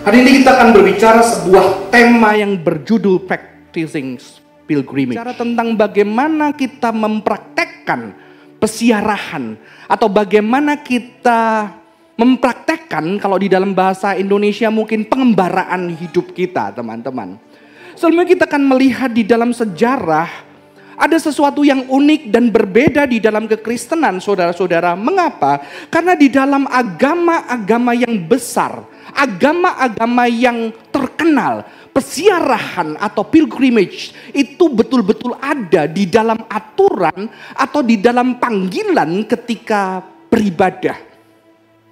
Hari ini kita akan berbicara sebuah tema yang berjudul Practicing Pilgrimage. Bicara tentang bagaimana kita mempraktekkan pesiarahan atau bagaimana kita mempraktekkan kalau di dalam bahasa Indonesia mungkin pengembaraan hidup kita, teman-teman. Sebelumnya kita akan melihat di dalam sejarah ada sesuatu yang unik dan berbeda di dalam kekristenan, saudara-saudara. Mengapa? Karena di dalam agama-agama yang besar, agama-agama yang terkenal, pesiarahan atau pilgrimage itu betul-betul ada di dalam aturan atau di dalam panggilan ketika beribadah.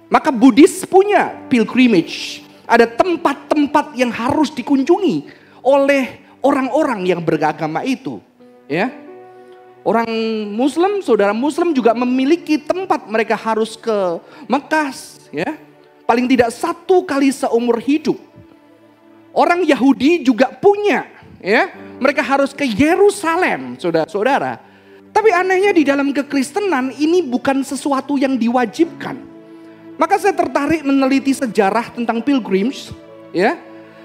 Maka Buddhis punya pilgrimage, ada tempat-tempat yang harus dikunjungi oleh orang-orang yang beragama itu ya. Orang Muslim, saudara Muslim juga memiliki tempat mereka harus ke Mekah, ya. Paling tidak satu kali seumur hidup. Orang Yahudi juga punya, ya. Mereka harus ke Yerusalem, saudara-saudara. Tapi anehnya di dalam kekristenan ini bukan sesuatu yang diwajibkan. Maka saya tertarik meneliti sejarah tentang pilgrims, ya.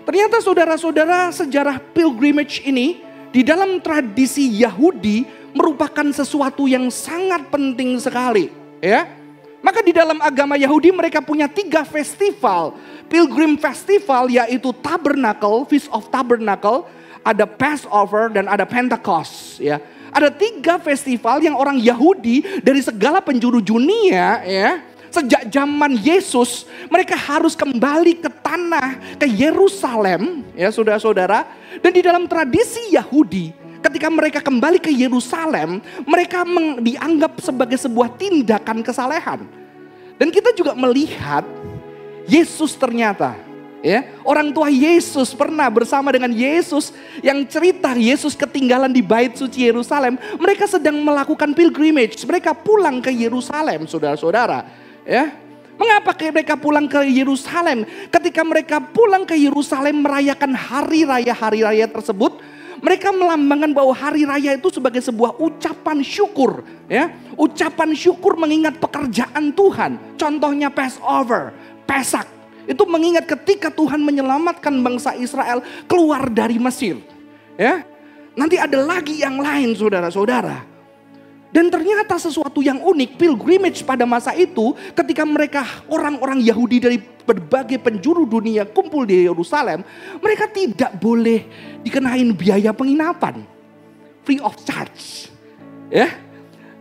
Ternyata saudara-saudara sejarah pilgrimage ini di dalam tradisi Yahudi merupakan sesuatu yang sangat penting sekali, ya. Maka di dalam agama Yahudi mereka punya tiga festival, Pilgrim Festival yaitu Tabernacle, Feast of Tabernacle, ada Passover dan ada Pentecost, ya. Ada tiga festival yang orang Yahudi dari segala penjuru dunia, ya, sejak zaman Yesus mereka harus kembali ke tanah ke Yerusalem ya saudara-saudara. Dan di dalam tradisi Yahudi ketika mereka kembali ke Yerusalem mereka dianggap sebagai sebuah tindakan kesalehan. Dan kita juga melihat Yesus ternyata ya. Orang tua Yesus pernah bersama dengan Yesus yang cerita Yesus ketinggalan di bait suci Yerusalem. Mereka sedang melakukan pilgrimage mereka pulang ke Yerusalem saudara-saudara Ya, Mengapa mereka pulang ke Yerusalem? Ketika mereka pulang ke Yerusalem merayakan hari raya-hari raya tersebut, mereka melambangkan bahwa hari raya itu sebagai sebuah ucapan syukur, ya. Ucapan syukur mengingat pekerjaan Tuhan. Contohnya Passover, Pesak. Itu mengingat ketika Tuhan menyelamatkan bangsa Israel keluar dari Mesir, ya. Nanti ada lagi yang lain saudara-saudara. Dan ternyata sesuatu yang unik, pilgrimage pada masa itu ketika mereka orang-orang Yahudi dari berbagai penjuru dunia kumpul di Yerusalem, mereka tidak boleh dikenain biaya penginapan. Free of charge. Ya.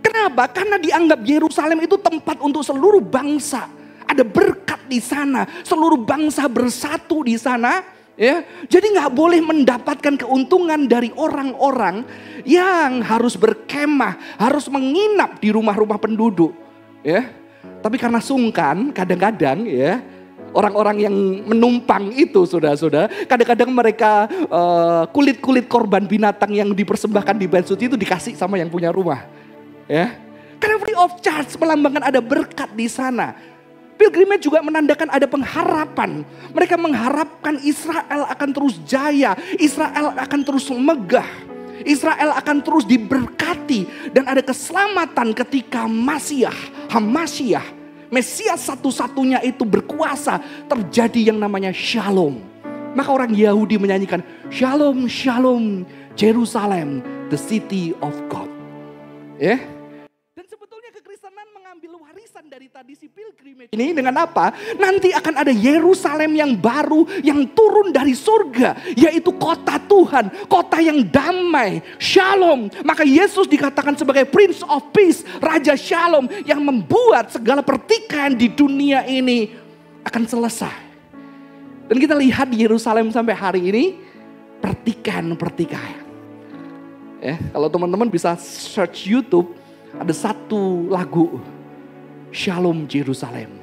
Kenapa? Karena dianggap Yerusalem itu tempat untuk seluruh bangsa. Ada berkat di sana, seluruh bangsa bersatu di sana Ya, jadi nggak boleh mendapatkan keuntungan dari orang-orang yang harus berkemah, harus menginap di rumah-rumah penduduk. Ya, tapi karena sungkan, kadang-kadang ya orang-orang yang menumpang itu, saudara-saudara, kadang-kadang mereka uh, kulit-kulit korban binatang yang dipersembahkan di bait suci itu dikasih sama yang punya rumah. Ya, karena free of charge melambangkan ada berkat di sana. Pilgrimage juga menandakan ada pengharapan. Mereka mengharapkan Israel akan terus jaya, Israel akan terus megah. Israel akan terus diberkati dan ada keselamatan ketika Masiah, Hamasiah, Mesias satu-satunya itu berkuasa terjadi yang namanya Shalom. Maka orang Yahudi menyanyikan Shalom, Shalom, Jerusalem, the city of God. Ya, yeah? Warisan dari tradisi pilgrimage ini dengan apa? Nanti akan ada Yerusalem yang baru yang turun dari surga, yaitu kota Tuhan, kota yang damai, Shalom. Maka Yesus dikatakan sebagai Prince of Peace, Raja Shalom yang membuat segala pertikaian di dunia ini akan selesai. Dan kita lihat di Yerusalem sampai hari ini pertikaian-pertikaian. Ya, kalau teman-teman bisa search YouTube, ada satu lagu Shalom Jerusalem.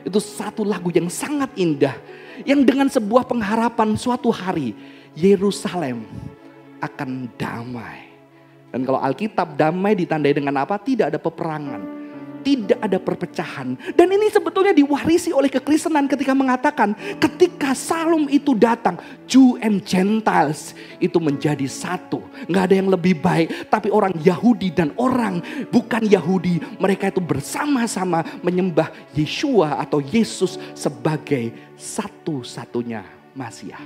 Itu satu lagu yang sangat indah. Yang dengan sebuah pengharapan suatu hari Yerusalem akan damai. Dan kalau Alkitab damai ditandai dengan apa? Tidak ada peperangan. Tidak ada perpecahan. Dan ini sebetulnya diwarisi oleh kekristenan ketika mengatakan ketika Salom itu datang, Jew and Gentiles itu menjadi satu. Nggak ada yang lebih baik, tapi orang Yahudi dan orang bukan Yahudi, mereka itu bersama-sama menyembah Yeshua atau Yesus sebagai satu-satunya Masiah.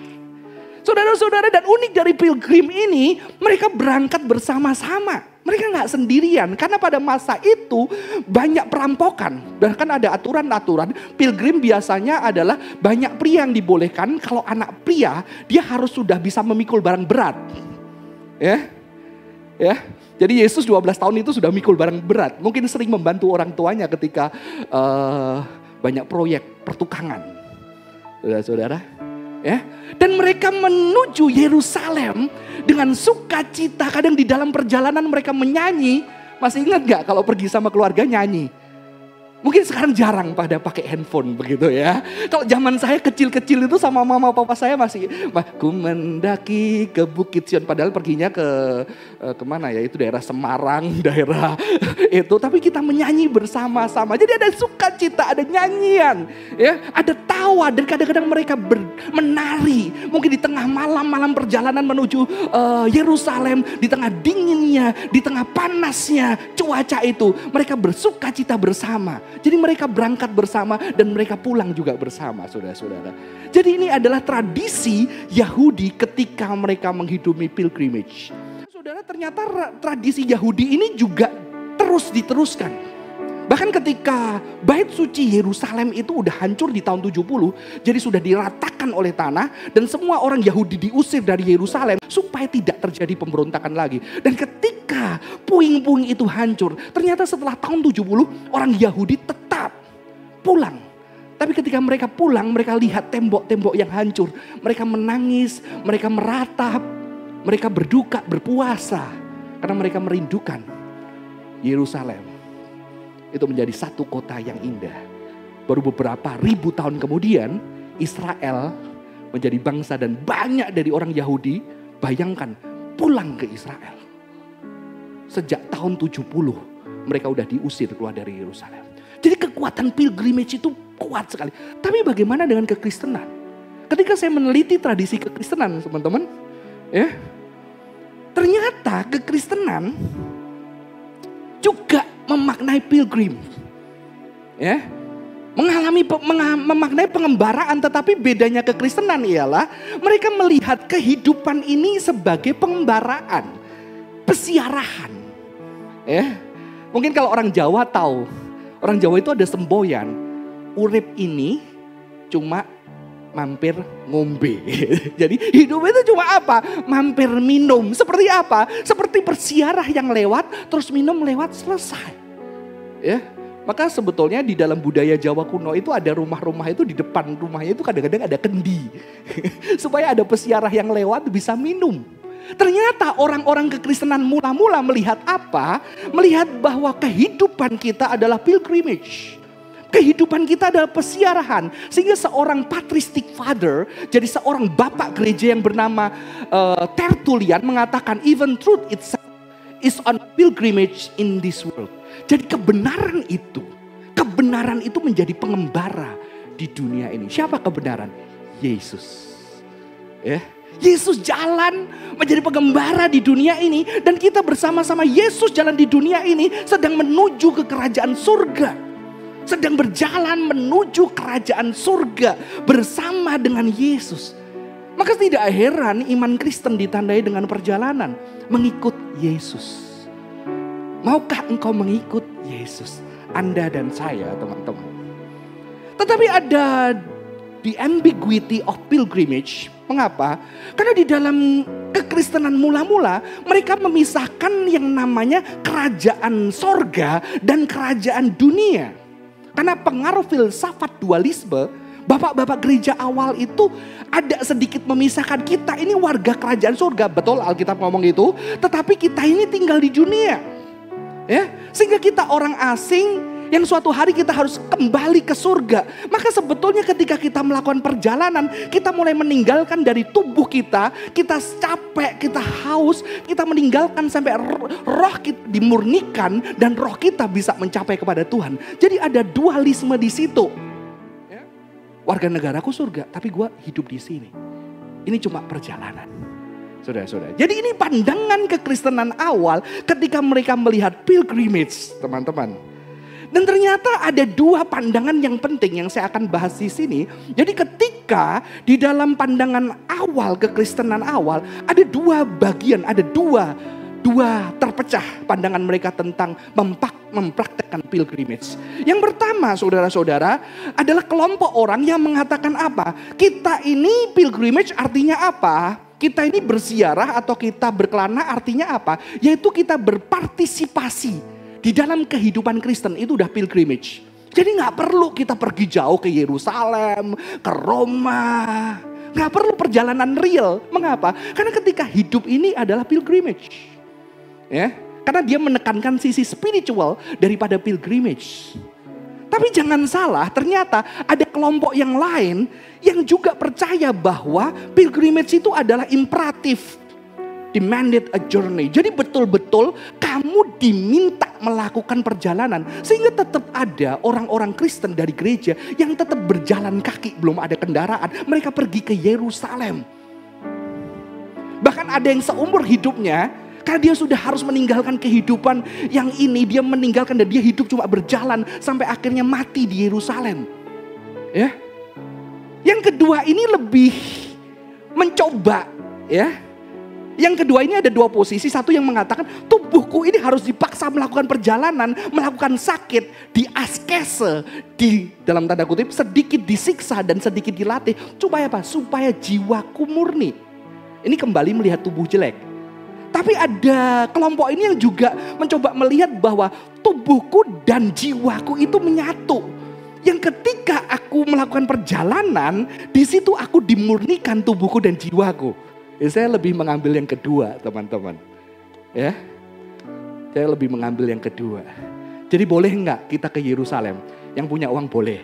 Saudara-saudara dan unik dari pilgrim ini, mereka berangkat bersama-sama. Mereka nggak sendirian karena pada masa itu banyak perampokan. Bahkan ada aturan-aturan pilgrim biasanya adalah banyak pria yang dibolehkan. Kalau anak pria dia harus sudah bisa memikul barang berat. Ya, ya. Jadi Yesus 12 tahun itu sudah mikul barang berat. Mungkin sering membantu orang tuanya ketika uh, banyak proyek pertukangan. Saudara-saudara, ya. Dan mereka menuju Yerusalem dengan sukacita. Kadang di dalam perjalanan mereka menyanyi. Masih ingat gak kalau pergi sama keluarga nyanyi? Mungkin sekarang jarang pada pakai handphone begitu ya. Kalau zaman saya kecil-kecil itu sama mama papa saya masih, ku mendaki ke Bukit Sion. Padahal perginya ke uh, ke mana ya? Itu daerah Semarang, daerah itu. Tapi kita menyanyi bersama-sama. Jadi ada sukacita, ada nyanyian, ya, ada tawa dan kadang-kadang mereka ber, menari. Mungkin di tengah malam-malam perjalanan menuju uh, Yerusalem, di tengah dinginnya, di tengah panasnya cuaca itu, mereka bersukacita bersama. Jadi mereka berangkat bersama dan mereka pulang juga bersama saudara-saudara. Jadi ini adalah tradisi Yahudi ketika mereka menghidupi pilgrimage. Saudara ternyata tradisi Yahudi ini juga terus diteruskan. Bahkan ketika bait suci Yerusalem itu udah hancur di tahun 70, jadi sudah diratakan oleh tanah dan semua orang Yahudi diusir dari Yerusalem supaya tidak terjadi pemberontakan lagi. Dan ketika puing-puing itu hancur, ternyata setelah tahun 70 orang Yahudi tetap pulang. Tapi ketika mereka pulang, mereka lihat tembok-tembok yang hancur. Mereka menangis, mereka meratap, mereka berduka, berpuasa. Karena mereka merindukan Yerusalem itu menjadi satu kota yang indah. Baru beberapa ribu tahun kemudian Israel menjadi bangsa dan banyak dari orang Yahudi bayangkan pulang ke Israel. Sejak tahun 70 mereka udah diusir keluar dari Yerusalem. Jadi kekuatan pilgrimage itu kuat sekali. Tapi bagaimana dengan kekristenan? Ketika saya meneliti tradisi kekristenan teman-teman, ya, ternyata kekristenan juga memaknai pilgrim. Ya, mengalami memaknai pengembaraan tetapi bedanya kekristenan ialah mereka melihat kehidupan ini sebagai pengembaraan, pesiarahan. Ya. Mungkin kalau orang Jawa tahu, orang Jawa itu ada semboyan. Urip ini cuma mampir ngombe. Jadi hidup itu cuma apa? Mampir minum. Seperti apa? Seperti persiarah yang lewat, terus minum lewat selesai. Ya, maka sebetulnya di dalam budaya Jawa kuno itu ada rumah-rumah itu di depan rumahnya itu kadang-kadang ada kendi. Supaya ada pesiarah yang lewat bisa minum. Ternyata orang-orang kekristenan mula-mula melihat apa? Melihat bahwa kehidupan kita adalah pilgrimage. Kehidupan kita adalah pesiarahan. Sehingga seorang patristic father, jadi seorang bapak gereja yang bernama uh, Tertullian mengatakan even truth itself is on pilgrimage in this world. Jadi kebenaran itu, kebenaran itu menjadi pengembara di dunia ini. Siapa kebenaran? Yesus. Ya. Yesus jalan menjadi pengembara di dunia ini dan kita bersama-sama Yesus jalan di dunia ini sedang menuju ke kerajaan surga. Sedang berjalan menuju kerajaan surga bersama dengan Yesus. Maka tidak heran iman Kristen ditandai dengan perjalanan mengikut Yesus. Maukah engkau mengikut Yesus? Anda dan saya teman-teman. Tetapi ada the ambiguity of pilgrimage. Mengapa? Karena di dalam kekristenan mula-mula mereka memisahkan yang namanya kerajaan sorga dan kerajaan dunia. Karena pengaruh filsafat dualisme, bapak-bapak gereja awal itu ada sedikit memisahkan kita ini warga kerajaan surga. Betul Alkitab ngomong itu. Tetapi kita ini tinggal di dunia. Ya, sehingga kita orang asing Yang suatu hari kita harus kembali ke surga. Maka sebetulnya ketika kita melakukan perjalanan, kita mulai meninggalkan dari tubuh kita, kita capek, kita haus, kita meninggalkan sampai roh kita dimurnikan dan roh kita bisa mencapai kepada Tuhan. Jadi ada dualisme di situ. Warga negaraku surga, tapi gue hidup di sini. Ini cuma perjalanan. Saudara-saudara. Jadi ini pandangan kekristenan awal ketika mereka melihat pilgrimage, teman-teman. Dan ternyata ada dua pandangan yang penting yang saya akan bahas di sini. Jadi ketika di dalam pandangan awal kekristenan awal ada dua bagian, ada dua dua terpecah pandangan mereka tentang mempak, mempraktekkan pilgrimage. Yang pertama saudara-saudara adalah kelompok orang yang mengatakan apa? Kita ini pilgrimage artinya apa? Kita ini bersiarah atau kita berkelana artinya apa? Yaitu kita berpartisipasi di dalam kehidupan Kristen itu udah pilgrimage. Jadi nggak perlu kita pergi jauh ke Yerusalem, ke Roma. Nggak perlu perjalanan real. Mengapa? Karena ketika hidup ini adalah pilgrimage. Ya, karena dia menekankan sisi spiritual daripada pilgrimage. Tapi jangan salah, ternyata ada kelompok yang lain yang juga percaya bahwa pilgrimage itu adalah imperatif demanded a journey. Jadi betul-betul kamu diminta melakukan perjalanan. Sehingga tetap ada orang-orang Kristen dari gereja yang tetap berjalan kaki. Belum ada kendaraan. Mereka pergi ke Yerusalem. Bahkan ada yang seumur hidupnya karena dia sudah harus meninggalkan kehidupan yang ini. Dia meninggalkan dan dia hidup cuma berjalan sampai akhirnya mati di Yerusalem. Ya. Yang kedua ini lebih mencoba ya yang kedua ini ada dua posisi. Satu yang mengatakan tubuhku ini harus dipaksa melakukan perjalanan, melakukan sakit, di askese, di dalam tanda kutip sedikit disiksa dan sedikit dilatih. Supaya apa? Supaya jiwaku murni. Ini kembali melihat tubuh jelek. Tapi ada kelompok ini yang juga mencoba melihat bahwa tubuhku dan jiwaku itu menyatu. Yang ketika aku melakukan perjalanan, di situ aku dimurnikan tubuhku dan jiwaku. Ya, saya lebih mengambil yang kedua, teman-teman. Ya, saya lebih mengambil yang kedua. Jadi boleh nggak kita ke Yerusalem? Yang punya uang boleh.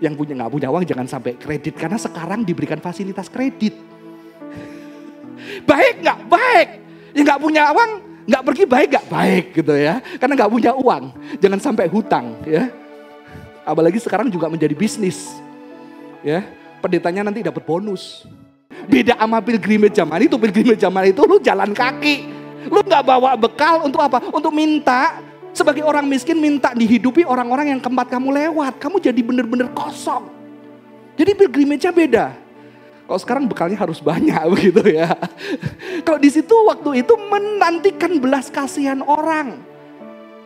Yang punya nggak punya uang jangan sampai kredit karena sekarang diberikan fasilitas kredit. Baik nggak? Baik. Yang nggak punya uang nggak pergi baik nggak? Baik gitu ya. Karena nggak punya uang, jangan sampai hutang ya. Apalagi sekarang juga menjadi bisnis. Ya, pendetanya nanti dapat bonus. Beda sama pilgrimage zaman itu, pilgrimage zaman itu lu jalan kaki. Lu nggak bawa bekal untuk apa? Untuk minta sebagai orang miskin minta dihidupi orang-orang yang tempat kamu lewat. Kamu jadi bener-bener kosong. Jadi pilgrimage-nya beda. Kalau sekarang bekalnya harus banyak begitu ya. Kalau di situ waktu itu menantikan belas kasihan orang.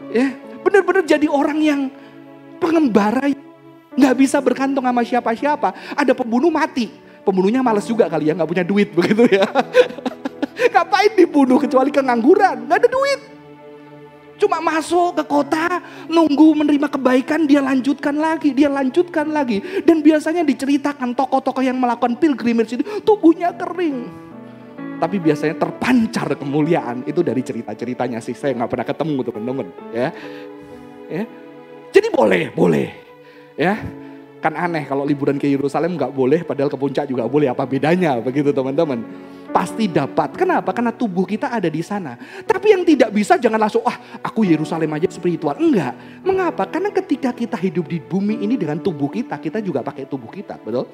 Ya, benar-benar jadi orang yang pengembara nggak bisa berkantung sama siapa-siapa. Ada pembunuh mati pembunuhnya males juga kali ya, nggak punya duit begitu ya. Ngapain dibunuh kecuali kengangguran, nggak ada duit. Cuma masuk ke kota, nunggu menerima kebaikan, dia lanjutkan lagi, dia lanjutkan lagi. Dan biasanya diceritakan tokoh-tokoh yang melakukan pilgrimage itu tubuhnya kering. Tapi biasanya terpancar kemuliaan. Itu dari cerita-ceritanya sih, saya nggak pernah ketemu teman-teman. Ya. ya. Jadi boleh, boleh. Ya, Kan aneh kalau liburan ke Yerusalem nggak boleh, padahal ke puncak juga boleh. Apa bedanya begitu teman-teman? Pasti dapat. Kenapa? Karena tubuh kita ada di sana. Tapi yang tidak bisa jangan langsung, ah aku Yerusalem aja spiritual. Enggak. Mengapa? Karena ketika kita hidup di bumi ini dengan tubuh kita, kita juga pakai tubuh kita. Betul?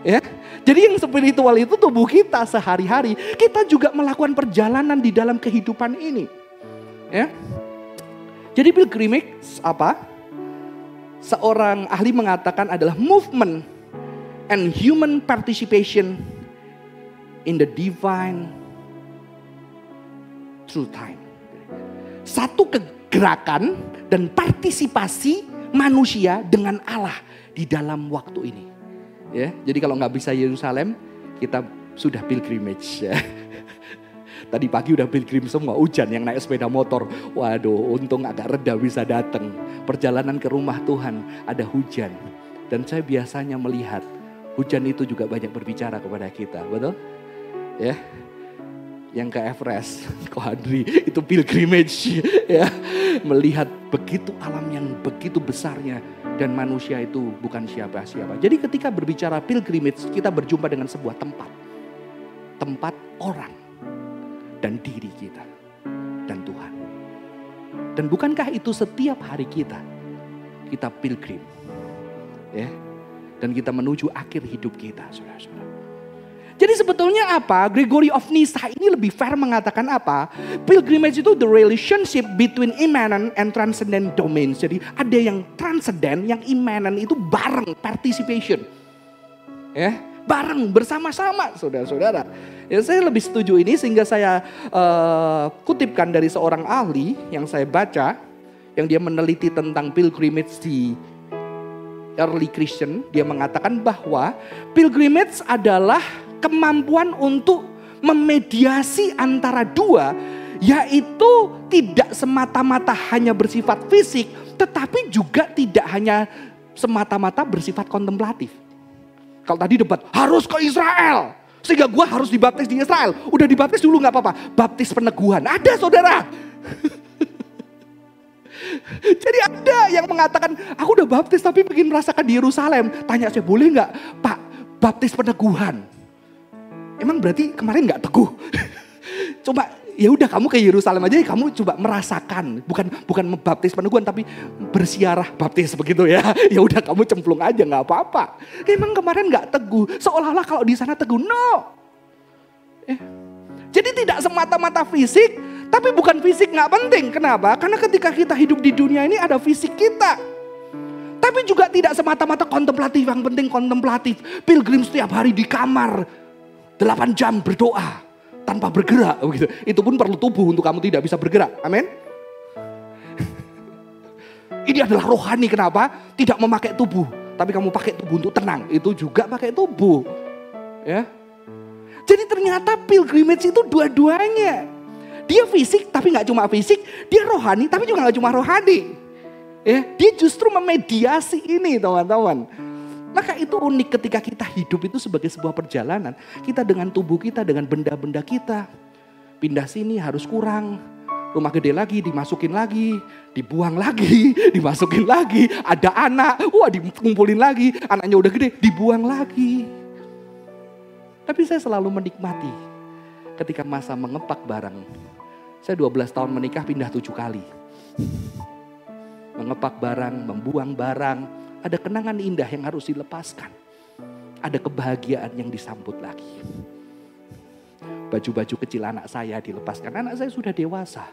Ya, jadi yang spiritual itu tubuh kita sehari-hari. Kita juga melakukan perjalanan di dalam kehidupan ini. Ya, jadi pilgrimage apa? seorang ahli mengatakan adalah movement and human participation in the divine true time. Satu kegerakan dan partisipasi manusia dengan Allah di dalam waktu ini. Ya, jadi kalau nggak bisa Yerusalem, kita sudah pilgrimage. Ya. Tadi pagi udah pilgrim semua, hujan yang naik sepeda motor. Waduh, untung agak reda bisa datang. Perjalanan ke rumah Tuhan ada hujan. Dan saya biasanya melihat hujan itu juga banyak berbicara kepada kita, betul? Ya. yang ke Everest, Ko Hadri, itu pilgrimage ya. Melihat begitu alam yang begitu besarnya dan manusia itu bukan siapa-siapa. Jadi ketika berbicara pilgrimage, kita berjumpa dengan sebuah tempat. Tempat orang dan diri kita dan Tuhan. Dan bukankah itu setiap hari kita kita pilgrim. Ya. Dan kita menuju akhir hidup kita, Saudara-saudara. Jadi sebetulnya apa? Gregory of Nyssa ini lebih fair mengatakan apa? Pilgrimage itu the relationship between immanent and transcendent domains. Jadi ada yang transcendent, yang immanent itu bareng, participation. Ya, bareng bersama-sama saudara-saudara. Ya saya lebih setuju ini sehingga saya uh, kutipkan dari seorang ahli yang saya baca yang dia meneliti tentang pilgrimage di early Christian, dia mengatakan bahwa pilgrimage adalah kemampuan untuk memediasi antara dua, yaitu tidak semata-mata hanya bersifat fisik, tetapi juga tidak hanya semata-mata bersifat kontemplatif. Kalau tadi debat harus ke Israel, sehingga gue harus dibaptis di Israel. Udah dibaptis dulu nggak apa-apa, baptis peneguhan. Ada saudara. Jadi ada yang mengatakan, aku udah baptis tapi ingin merasakan di Yerusalem. Tanya saya, boleh nggak Pak baptis peneguhan? Emang berarti kemarin nggak teguh? coba ya udah kamu ke Yerusalem aja kamu coba merasakan. Bukan bukan membaptis peneguhan tapi bersiarah baptis begitu ya. Ya udah kamu cemplung aja nggak apa-apa. Emang kemarin nggak teguh? Seolah-olah kalau di sana teguh no. Eh. jadi tidak semata-mata fisik tapi bukan fisik nggak penting. Kenapa? Karena ketika kita hidup di dunia ini ada fisik kita. Tapi juga tidak semata-mata kontemplatif yang penting kontemplatif. Pilgrim setiap hari di kamar 8 jam berdoa tanpa bergerak begitu. Itu pun perlu tubuh untuk kamu tidak bisa bergerak. Amin. Ini adalah rohani kenapa? Tidak memakai tubuh, tapi kamu pakai tubuh untuk tenang. Itu juga pakai tubuh. Ya. Jadi ternyata pilgrimage itu dua-duanya. Dia fisik tapi nggak cuma fisik, dia rohani tapi juga nggak cuma rohani. Ya, dia justru memediasi ini teman-teman. Maka itu unik ketika kita hidup itu sebagai sebuah perjalanan. Kita dengan tubuh kita, dengan benda-benda kita. Pindah sini harus kurang. Rumah gede lagi, dimasukin lagi, dibuang lagi, dimasukin lagi. Ada anak, wah dikumpulin lagi. Anaknya udah gede, dibuang lagi. Tapi saya selalu menikmati ketika masa mengepak barang. Saya 12 tahun menikah pindah tujuh kali. Mengepak barang, membuang barang, ada kenangan indah yang harus dilepaskan. Ada kebahagiaan yang disambut lagi. Baju-baju kecil anak saya dilepaskan. Anak saya sudah dewasa.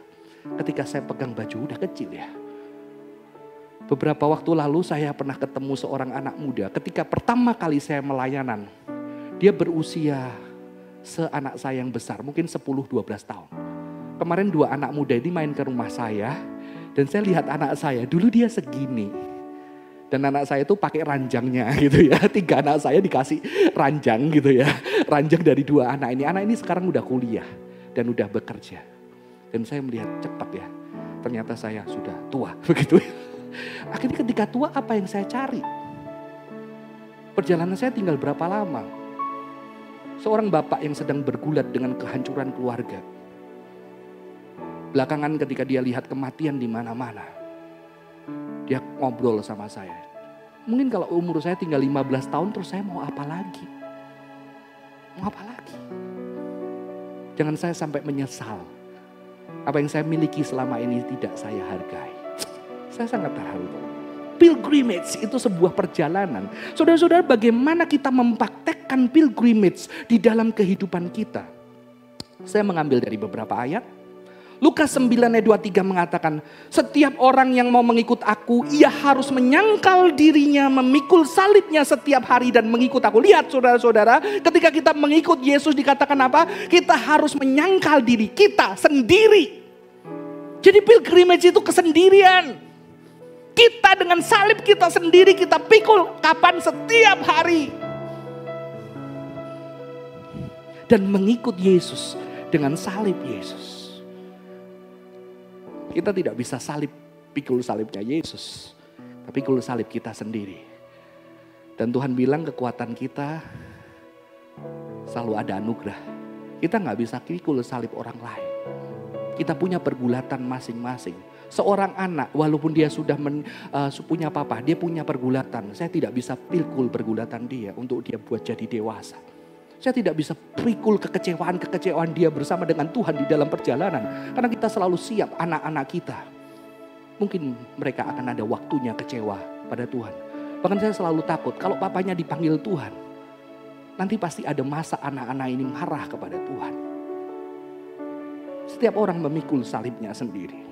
Ketika saya pegang baju udah kecil ya. Beberapa waktu lalu saya pernah ketemu seorang anak muda. Ketika pertama kali saya melayanan. Dia berusia seanak saya yang besar. Mungkin 10-12 tahun. Kemarin dua anak muda ini main ke rumah saya. Dan saya lihat anak saya. Dulu dia segini dan anak saya itu pakai ranjangnya gitu ya. Tiga anak saya dikasih ranjang gitu ya. Ranjang dari dua anak ini. Anak ini sekarang udah kuliah dan udah bekerja. Dan saya melihat cepat ya. Ternyata saya sudah tua begitu ya. Akhirnya ketika tua apa yang saya cari? Perjalanan saya tinggal berapa lama? Seorang bapak yang sedang bergulat dengan kehancuran keluarga. Belakangan ketika dia lihat kematian di mana-mana dia ngobrol sama saya. Mungkin kalau umur saya tinggal 15 tahun terus saya mau apa lagi? Mau apa lagi? Jangan saya sampai menyesal. Apa yang saya miliki selama ini tidak saya hargai. Saya sangat terharu. Pilgrimage itu sebuah perjalanan. Saudara-saudara bagaimana kita mempraktekkan pilgrimage di dalam kehidupan kita. Saya mengambil dari beberapa ayat Lukas 9 ayat 23 mengatakan, setiap orang yang mau mengikut aku, ia harus menyangkal dirinya, memikul salibnya setiap hari dan mengikut aku. Lihat saudara-saudara, ketika kita mengikut Yesus dikatakan apa? Kita harus menyangkal diri kita sendiri. Jadi pilgrimage itu kesendirian. Kita dengan salib kita sendiri kita pikul kapan setiap hari. Dan mengikut Yesus dengan salib Yesus. Kita tidak bisa salib, pikul salibnya Yesus. Tapi pikul salib kita sendiri. Dan Tuhan bilang kekuatan kita selalu ada anugerah. Kita nggak bisa pikul salib orang lain. Kita punya pergulatan masing-masing. Seorang anak walaupun dia sudah men, uh, punya papa, dia punya pergulatan. Saya tidak bisa pikul pergulatan dia untuk dia buat jadi dewasa. Saya tidak bisa pikul kekecewaan-kekecewaan dia bersama dengan Tuhan di dalam perjalanan. Karena kita selalu siap anak-anak kita. Mungkin mereka akan ada waktunya kecewa pada Tuhan. Bahkan saya selalu takut kalau papanya dipanggil Tuhan. Nanti pasti ada masa anak-anak ini marah kepada Tuhan. Setiap orang memikul salibnya sendiri.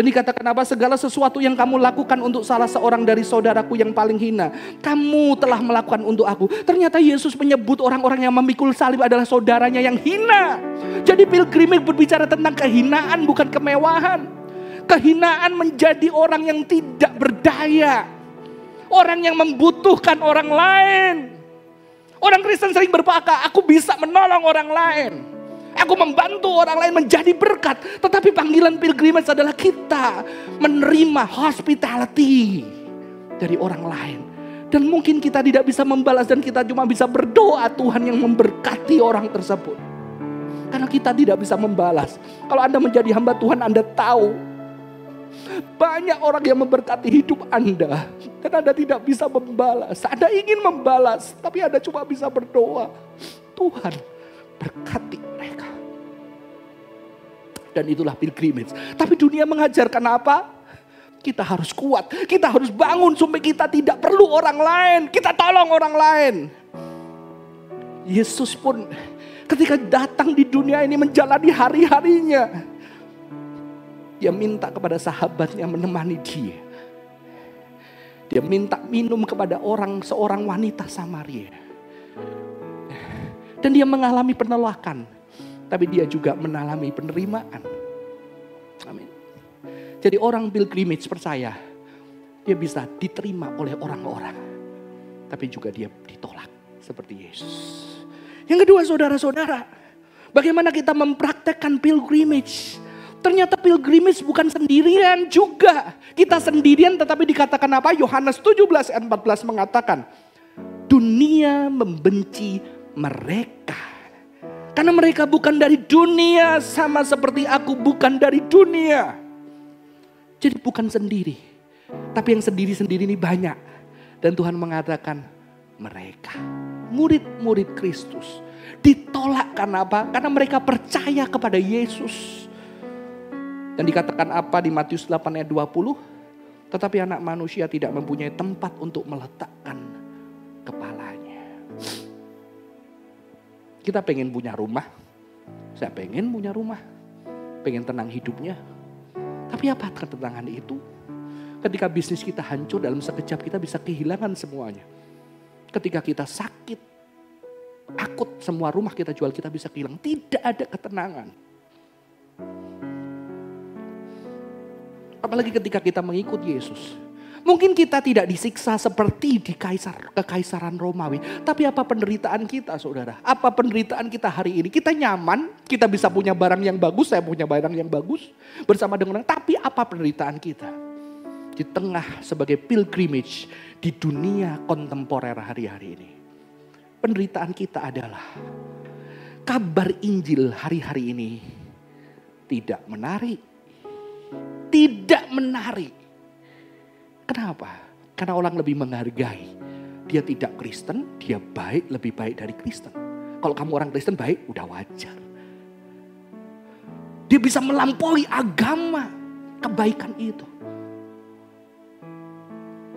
Dan dikatakan apa? Segala sesuatu yang kamu lakukan untuk salah seorang dari saudaraku yang paling hina. Kamu telah melakukan untuk aku. Ternyata Yesus menyebut orang-orang yang memikul salib adalah saudaranya yang hina. Jadi pilgrimage berbicara tentang kehinaan bukan kemewahan. Kehinaan menjadi orang yang tidak berdaya. Orang yang membutuhkan orang lain. Orang Kristen sering berpaka, aku bisa menolong orang lain. Aku membantu orang lain menjadi berkat. Tetapi panggilan pilgrimage adalah kita menerima hospitality dari orang lain. Dan mungkin kita tidak bisa membalas dan kita cuma bisa berdoa Tuhan yang memberkati orang tersebut. Karena kita tidak bisa membalas. Kalau Anda menjadi hamba Tuhan Anda tahu. Banyak orang yang memberkati hidup Anda. Dan Anda tidak bisa membalas. Anda ingin membalas. Tapi Anda cuma bisa berdoa. Tuhan berkati. Dan itulah pilgrimage. Tapi dunia mengajarkan apa? Kita harus kuat, kita harus bangun supaya kita tidak perlu orang lain. Kita tolong orang lain. Yesus pun ketika datang di dunia ini menjalani hari-harinya. Dia minta kepada sahabatnya menemani dia. Dia minta minum kepada orang seorang wanita Samaria. Dan dia mengalami penolakan. Tapi dia juga mengalami penerimaan. Amin. Jadi orang pilgrimage percaya. Dia bisa diterima oleh orang-orang. Tapi juga dia ditolak. Seperti Yesus. Yang kedua saudara-saudara. Bagaimana kita mempraktekkan pilgrimage. Ternyata pilgrimage bukan sendirian juga. Kita sendirian tetapi dikatakan apa? Yohanes 17 ayat 14 mengatakan. Dunia membenci mereka. Karena mereka bukan dari dunia sama seperti aku bukan dari dunia. Jadi bukan sendiri. Tapi yang sendiri-sendiri ini banyak. Dan Tuhan mengatakan mereka. Murid-murid Kristus. Ditolak karena apa? Karena mereka percaya kepada Yesus. Dan dikatakan apa di Matius 8 ayat 20? Tetapi anak manusia tidak mempunyai tempat untuk meletakkan Kita pengen punya rumah. Saya pengen punya rumah. Pengen tenang hidupnya. Tapi apa ketenangan itu? Ketika bisnis kita hancur dalam sekejap kita bisa kehilangan semuanya. Ketika kita sakit, akut semua rumah kita jual kita bisa kehilangan. Tidak ada ketenangan. Apalagi ketika kita mengikut Yesus. Mungkin kita tidak disiksa seperti di kaisar kekaisaran Romawi, tapi apa penderitaan kita, Saudara? Apa penderitaan kita hari ini? Kita nyaman, kita bisa punya barang yang bagus, saya punya barang yang bagus bersama dengan orang, tapi apa penderitaan kita? Di tengah sebagai pilgrimage di dunia kontemporer hari-hari ini. Penderitaan kita adalah kabar Injil hari-hari ini tidak menarik. Tidak menarik Kenapa? Karena orang lebih menghargai. Dia tidak Kristen, dia baik, lebih baik dari Kristen. Kalau kamu orang Kristen baik, udah wajar. Dia bisa melampaui agama, kebaikan itu.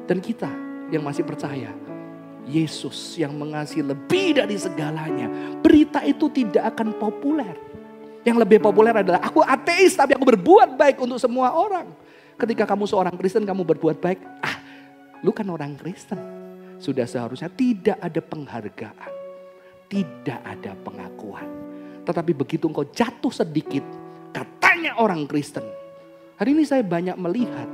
Dan kita yang masih percaya, Yesus yang mengasihi lebih dari segalanya. Berita itu tidak akan populer. Yang lebih populer adalah aku ateis tapi aku berbuat baik untuk semua orang. Ketika kamu seorang Kristen, kamu berbuat baik. Ah, lu kan orang Kristen. Sudah seharusnya tidak ada penghargaan. Tidak ada pengakuan. Tetapi begitu engkau jatuh sedikit, katanya orang Kristen. Hari ini saya banyak melihat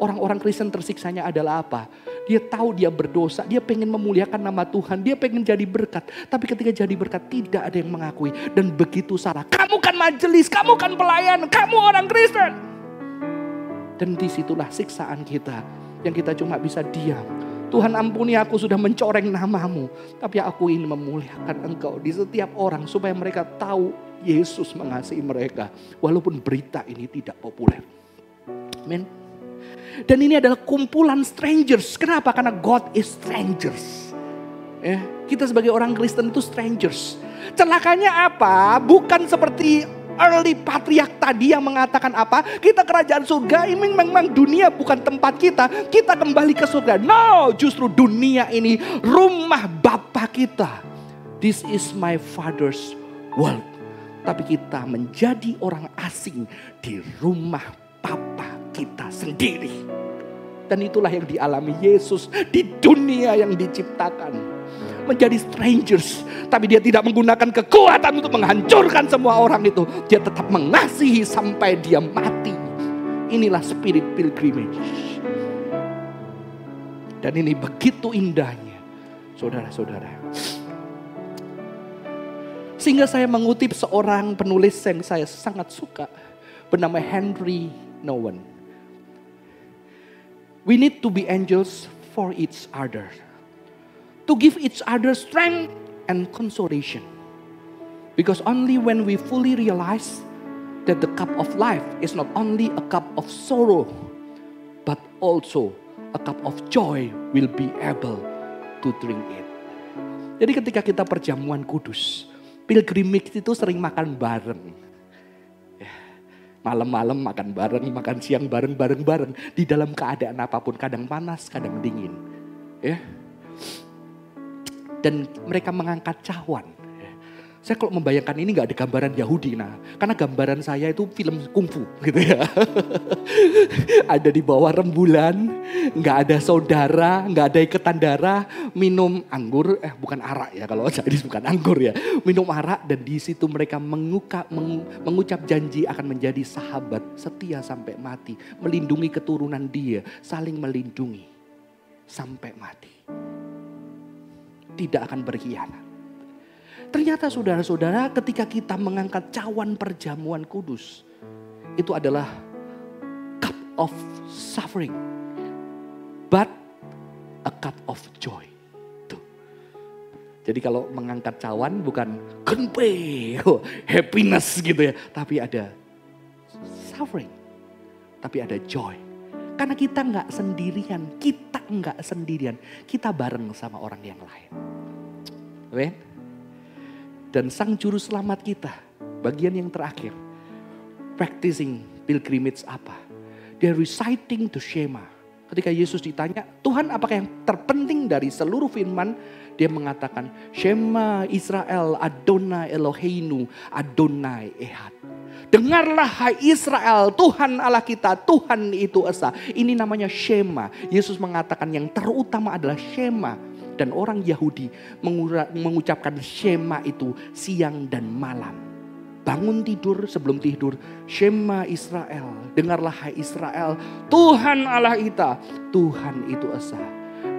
orang-orang Kristen tersiksanya adalah apa? Dia tahu dia berdosa, dia pengen memuliakan nama Tuhan, dia pengen jadi berkat. Tapi ketika jadi berkat tidak ada yang mengakui. Dan begitu salah, kamu kan majelis, kamu kan pelayan, kamu orang Kristen. Dan di situlah siksaan kita. Yang kita cuma bisa diam. Tuhan ampuni aku sudah mencoreng namamu. Tapi aku ingin memuliakan engkau di setiap orang supaya mereka tahu Yesus mengasihi mereka. Walaupun berita ini tidak populer. Amin. Dan ini adalah kumpulan strangers. Kenapa? Karena God is strangers. Ya, kita sebagai orang Kristen itu strangers. Celakanya apa? Bukan seperti early patriarch tadi yang mengatakan apa? Kita kerajaan surga ini memang dunia bukan tempat kita. Kita kembali ke surga. No, justru dunia ini rumah Bapa kita. This is my father's world. Tapi kita menjadi orang asing di rumah Papa kita sendiri. Dan itulah yang dialami Yesus di dunia yang diciptakan menjadi strangers. Tapi dia tidak menggunakan kekuatan untuk menghancurkan semua orang itu. Dia tetap mengasihi sampai dia mati. Inilah spirit pilgrimage. Dan ini begitu indahnya. Saudara-saudara. Sehingga saya mengutip seorang penulis yang saya sangat suka. Bernama Henry Nowen. We need to be angels for each other to give each other strength and consolation. Because only when we fully realize that the cup of life is not only a cup of sorrow, but also a cup of joy will be able to drink it. Jadi ketika kita perjamuan kudus, pilgrimage itu sering makan bareng. Ya, malam-malam makan bareng, makan siang bareng, bareng-bareng. Di dalam keadaan apa pun, kadang panas, kadang dingin. Ya, dan mereka mengangkat cawan. Saya kalau membayangkan ini nggak ada gambaran Yahudi, nah karena gambaran saya itu film kungfu gitu ya. ada di bawah rembulan, nggak ada saudara, nggak ada ikatan darah, minum anggur, eh bukan arak ya kalau saya bukan anggur ya, minum arak dan di situ mereka menguka, meng, mengucap janji akan menjadi sahabat setia sampai mati, melindungi keturunan dia, saling melindungi sampai mati tidak akan berkhianat. Ternyata saudara-saudara ketika kita mengangkat cawan perjamuan kudus. Itu adalah cup of suffering. But a cup of joy. Tuh. Jadi kalau mengangkat cawan bukan kenpe, oh, happiness gitu ya. Tapi ada suffering. Tapi ada joy. Karena kita nggak sendirian, kita nggak sendirian, kita bareng sama orang yang lain. Amen. Dan sang juru selamat kita, bagian yang terakhir, practicing pilgrimage apa? Dia reciting to Shema. Ketika Yesus ditanya, Tuhan apakah yang terpenting dari seluruh firman? Dia mengatakan, Shema Israel Adonai Eloheinu Adonai Ehad. Dengarlah hai Israel, Tuhan Allah kita, Tuhan itu Esa. Ini namanya Shema. Yesus mengatakan yang terutama adalah Shema. Dan orang Yahudi mengucapkan Shema itu siang dan malam. Bangun tidur sebelum tidur. Shema Israel. Dengarlah hai Israel. Tuhan Allah kita. Tuhan itu Esa.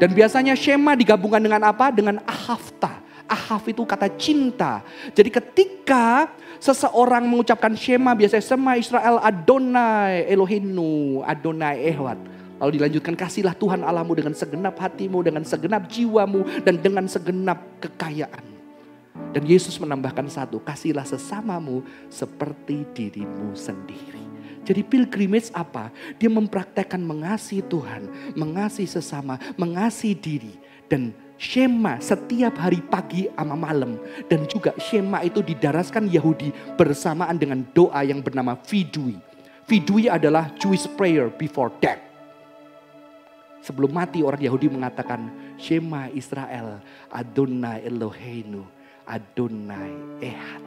Dan biasanya Shema digabungkan dengan apa? Dengan Ahafta. Ahaf itu kata cinta. Jadi ketika seseorang mengucapkan Shema biasanya Shema Israel Adonai Elohinu Adonai Ehwat. Lalu dilanjutkan kasihlah Tuhan Allahmu dengan segenap hatimu, dengan segenap jiwamu, dan dengan segenap kekayaan. Dan Yesus menambahkan satu, kasihlah sesamamu seperti dirimu sendiri. Jadi pilgrimage apa? Dia mempraktekkan mengasihi Tuhan, mengasihi sesama, mengasihi diri. Dan Shema setiap hari pagi sama malam. Dan juga Shema itu didaraskan Yahudi bersamaan dengan doa yang bernama Vidui. Vidui adalah Jewish prayer before death. Sebelum mati orang Yahudi mengatakan Shema Israel Adonai Eloheinu Adonai Ehad.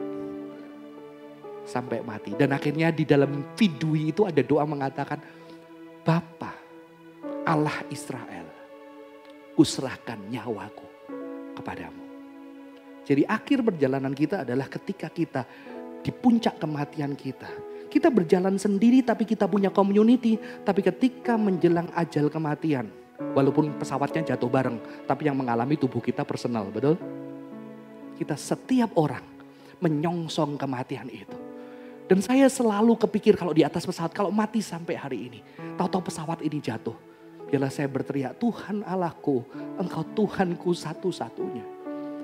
Sampai mati. Dan akhirnya di dalam Vidui itu ada doa mengatakan Bapa Allah Israel kuserahkan nyawaku kepadamu. Jadi akhir perjalanan kita adalah ketika kita di puncak kematian kita. Kita berjalan sendiri tapi kita punya community. Tapi ketika menjelang ajal kematian. Walaupun pesawatnya jatuh bareng. Tapi yang mengalami tubuh kita personal, betul? Kita setiap orang menyongsong kematian itu. Dan saya selalu kepikir kalau di atas pesawat, kalau mati sampai hari ini. Tahu-tahu pesawat ini jatuh Biarlah saya berteriak, Tuhan Allahku, Engkau Tuhanku satu-satunya.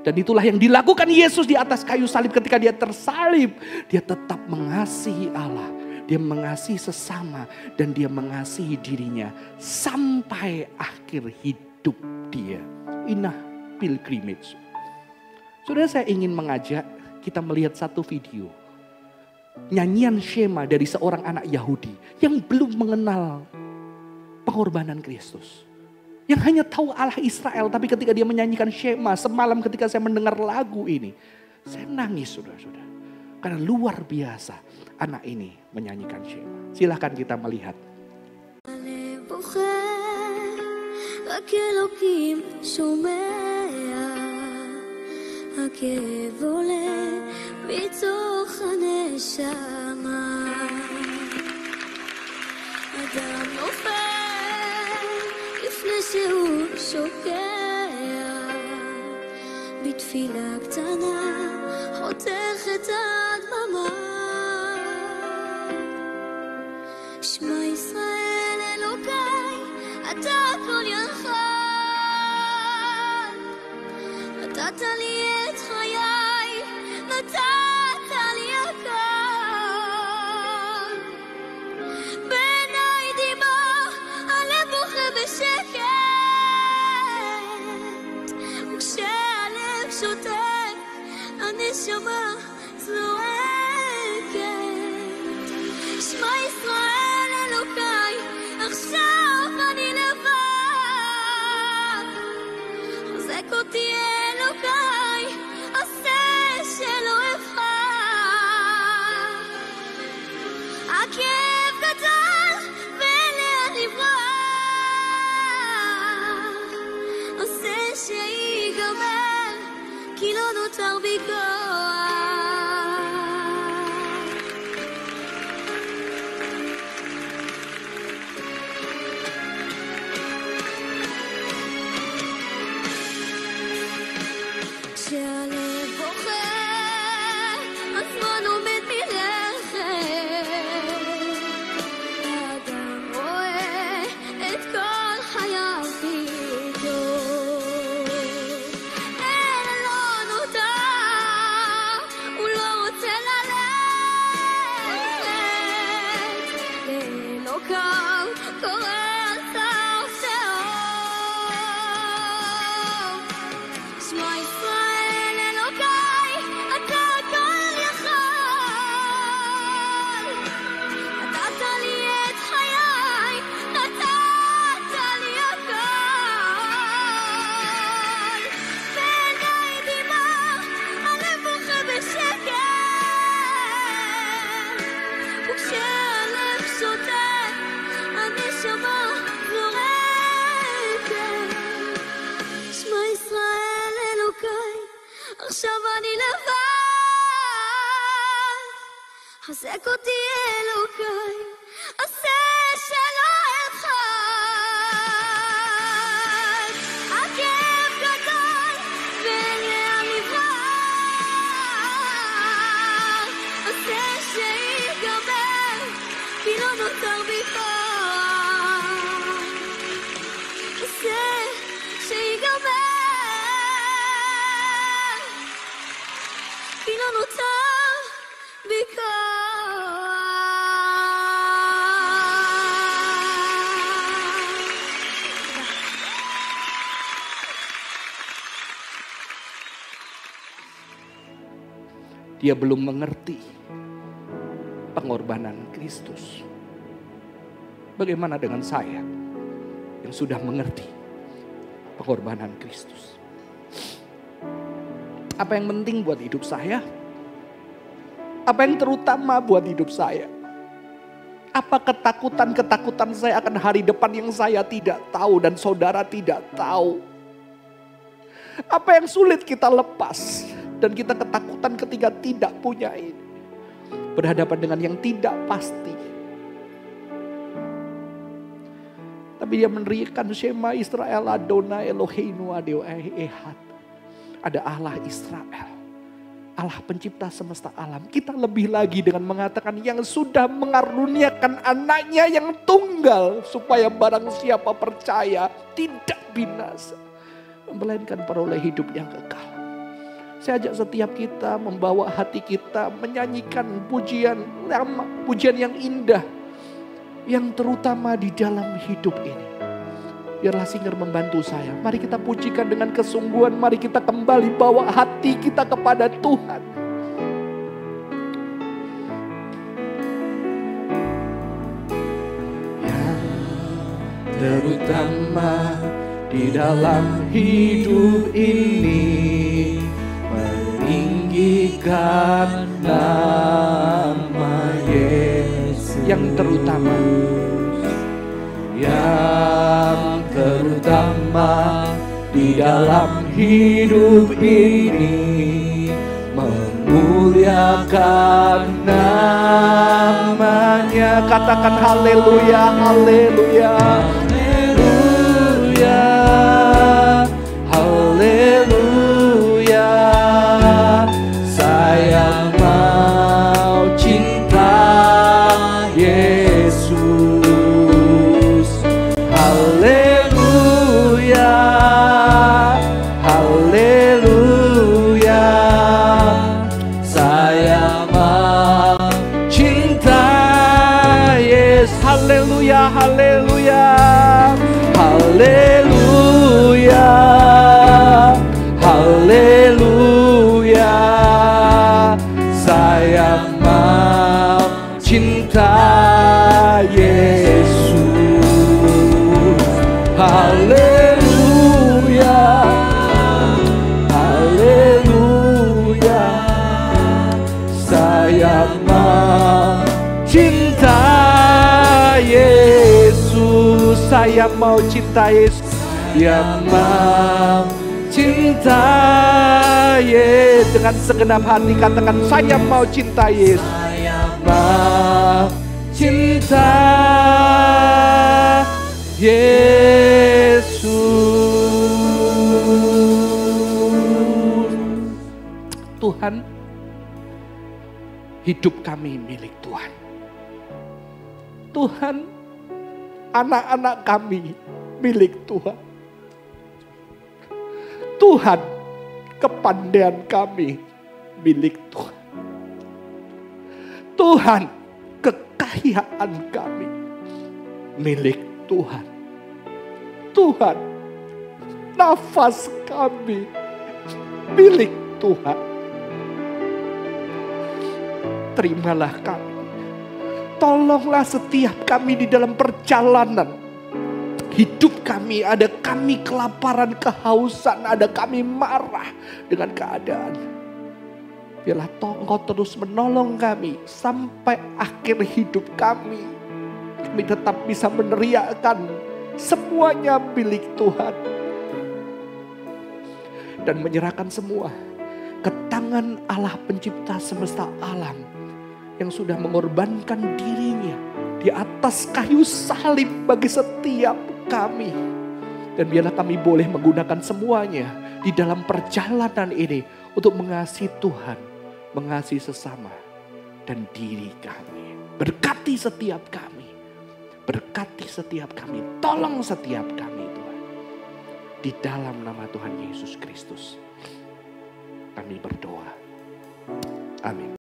Dan itulah yang dilakukan Yesus di atas kayu salib ketika dia tersalib. Dia tetap mengasihi Allah. Dia mengasihi sesama dan dia mengasihi dirinya sampai akhir hidup dia. Inah pilgrimage. Sudah saya ingin mengajak kita melihat satu video. Nyanyian Shema dari seorang anak Yahudi yang belum mengenal pengorbanan Kristus. Yang hanya tahu Allah Israel, tapi ketika dia menyanyikan Shema semalam ketika saya mendengar lagu ini, saya nangis sudah-sudah. Karena luar biasa anak ini menyanyikan Shema. Silahkan kita melihat. הכאב עולה מתוך הנשמה. אדם נופל לפני שהוא שוקע, בתפילה קטנה חותך את הדממה. שמע ישראל אלוקיי, אתה הכל יכול. נתת לי 什么滋味 Dia belum mengerti pengorbanan Kristus. Bagaimana dengan saya yang sudah mengerti pengorbanan Kristus? Apa yang penting buat hidup saya? Apa yang terutama buat hidup saya? Apa ketakutan-ketakutan saya akan hari depan yang saya tidak tahu dan saudara tidak tahu? Apa yang sulit kita lepas dan kita ketakutan ketika tidak punya ini? Berhadapan dengan yang tidak pasti. Tapi dia meneriakan Shema Israel Adonai Eloheinu Adeo Ehad. Ada Allah Israel. Allah pencipta semesta alam. Kita lebih lagi dengan mengatakan yang sudah mengaruniakan anaknya yang tunggal. Supaya barang siapa percaya tidak binasa. Melainkan peroleh hidup yang kekal. Saya ajak setiap kita membawa hati kita menyanyikan pujian lama, pujian yang indah. Yang terutama di dalam hidup ini. Biarlah singer membantu saya. Mari kita pujikan dengan kesungguhan. Mari kita kembali bawa hati kita kepada Tuhan. Yang terutama di dalam hidup ini nama Yesus. Yang terutama. Yang terutama di dalam hidup ini memuliakan namanya. Katakan haleluya haleluya saya mau cinta Yesus. Yang mau cinta Yesus dengan segenap hati katakan saya mau cinta Yesus. Saya mau cinta Yesus. Tuhan hidup kami milik Tuhan. Tuhan anak-anak kami milik Tuhan. Tuhan kepandaian kami milik Tuhan. Tuhan kekayaan kami milik Tuhan. Tuhan nafas kami milik Tuhan. Terimalah kami tolonglah setiap kami di dalam perjalanan hidup kami, ada kami kelaparan, kehausan, ada kami marah dengan keadaan. Biarlah Engkau terus menolong kami sampai akhir hidup kami. Kami tetap bisa meneriakkan semuanya milik Tuhan. Dan menyerahkan semua ke tangan Allah pencipta semesta alam yang sudah mengorbankan dirinya di atas kayu salib bagi setiap kami. Dan biarlah kami boleh menggunakan semuanya di dalam perjalanan ini untuk mengasihi Tuhan, mengasihi sesama dan diri kami. Berkati setiap kami. Berkati setiap kami. Tolong setiap kami Tuhan. Di dalam nama Tuhan Yesus Kristus. Kami berdoa. Amin.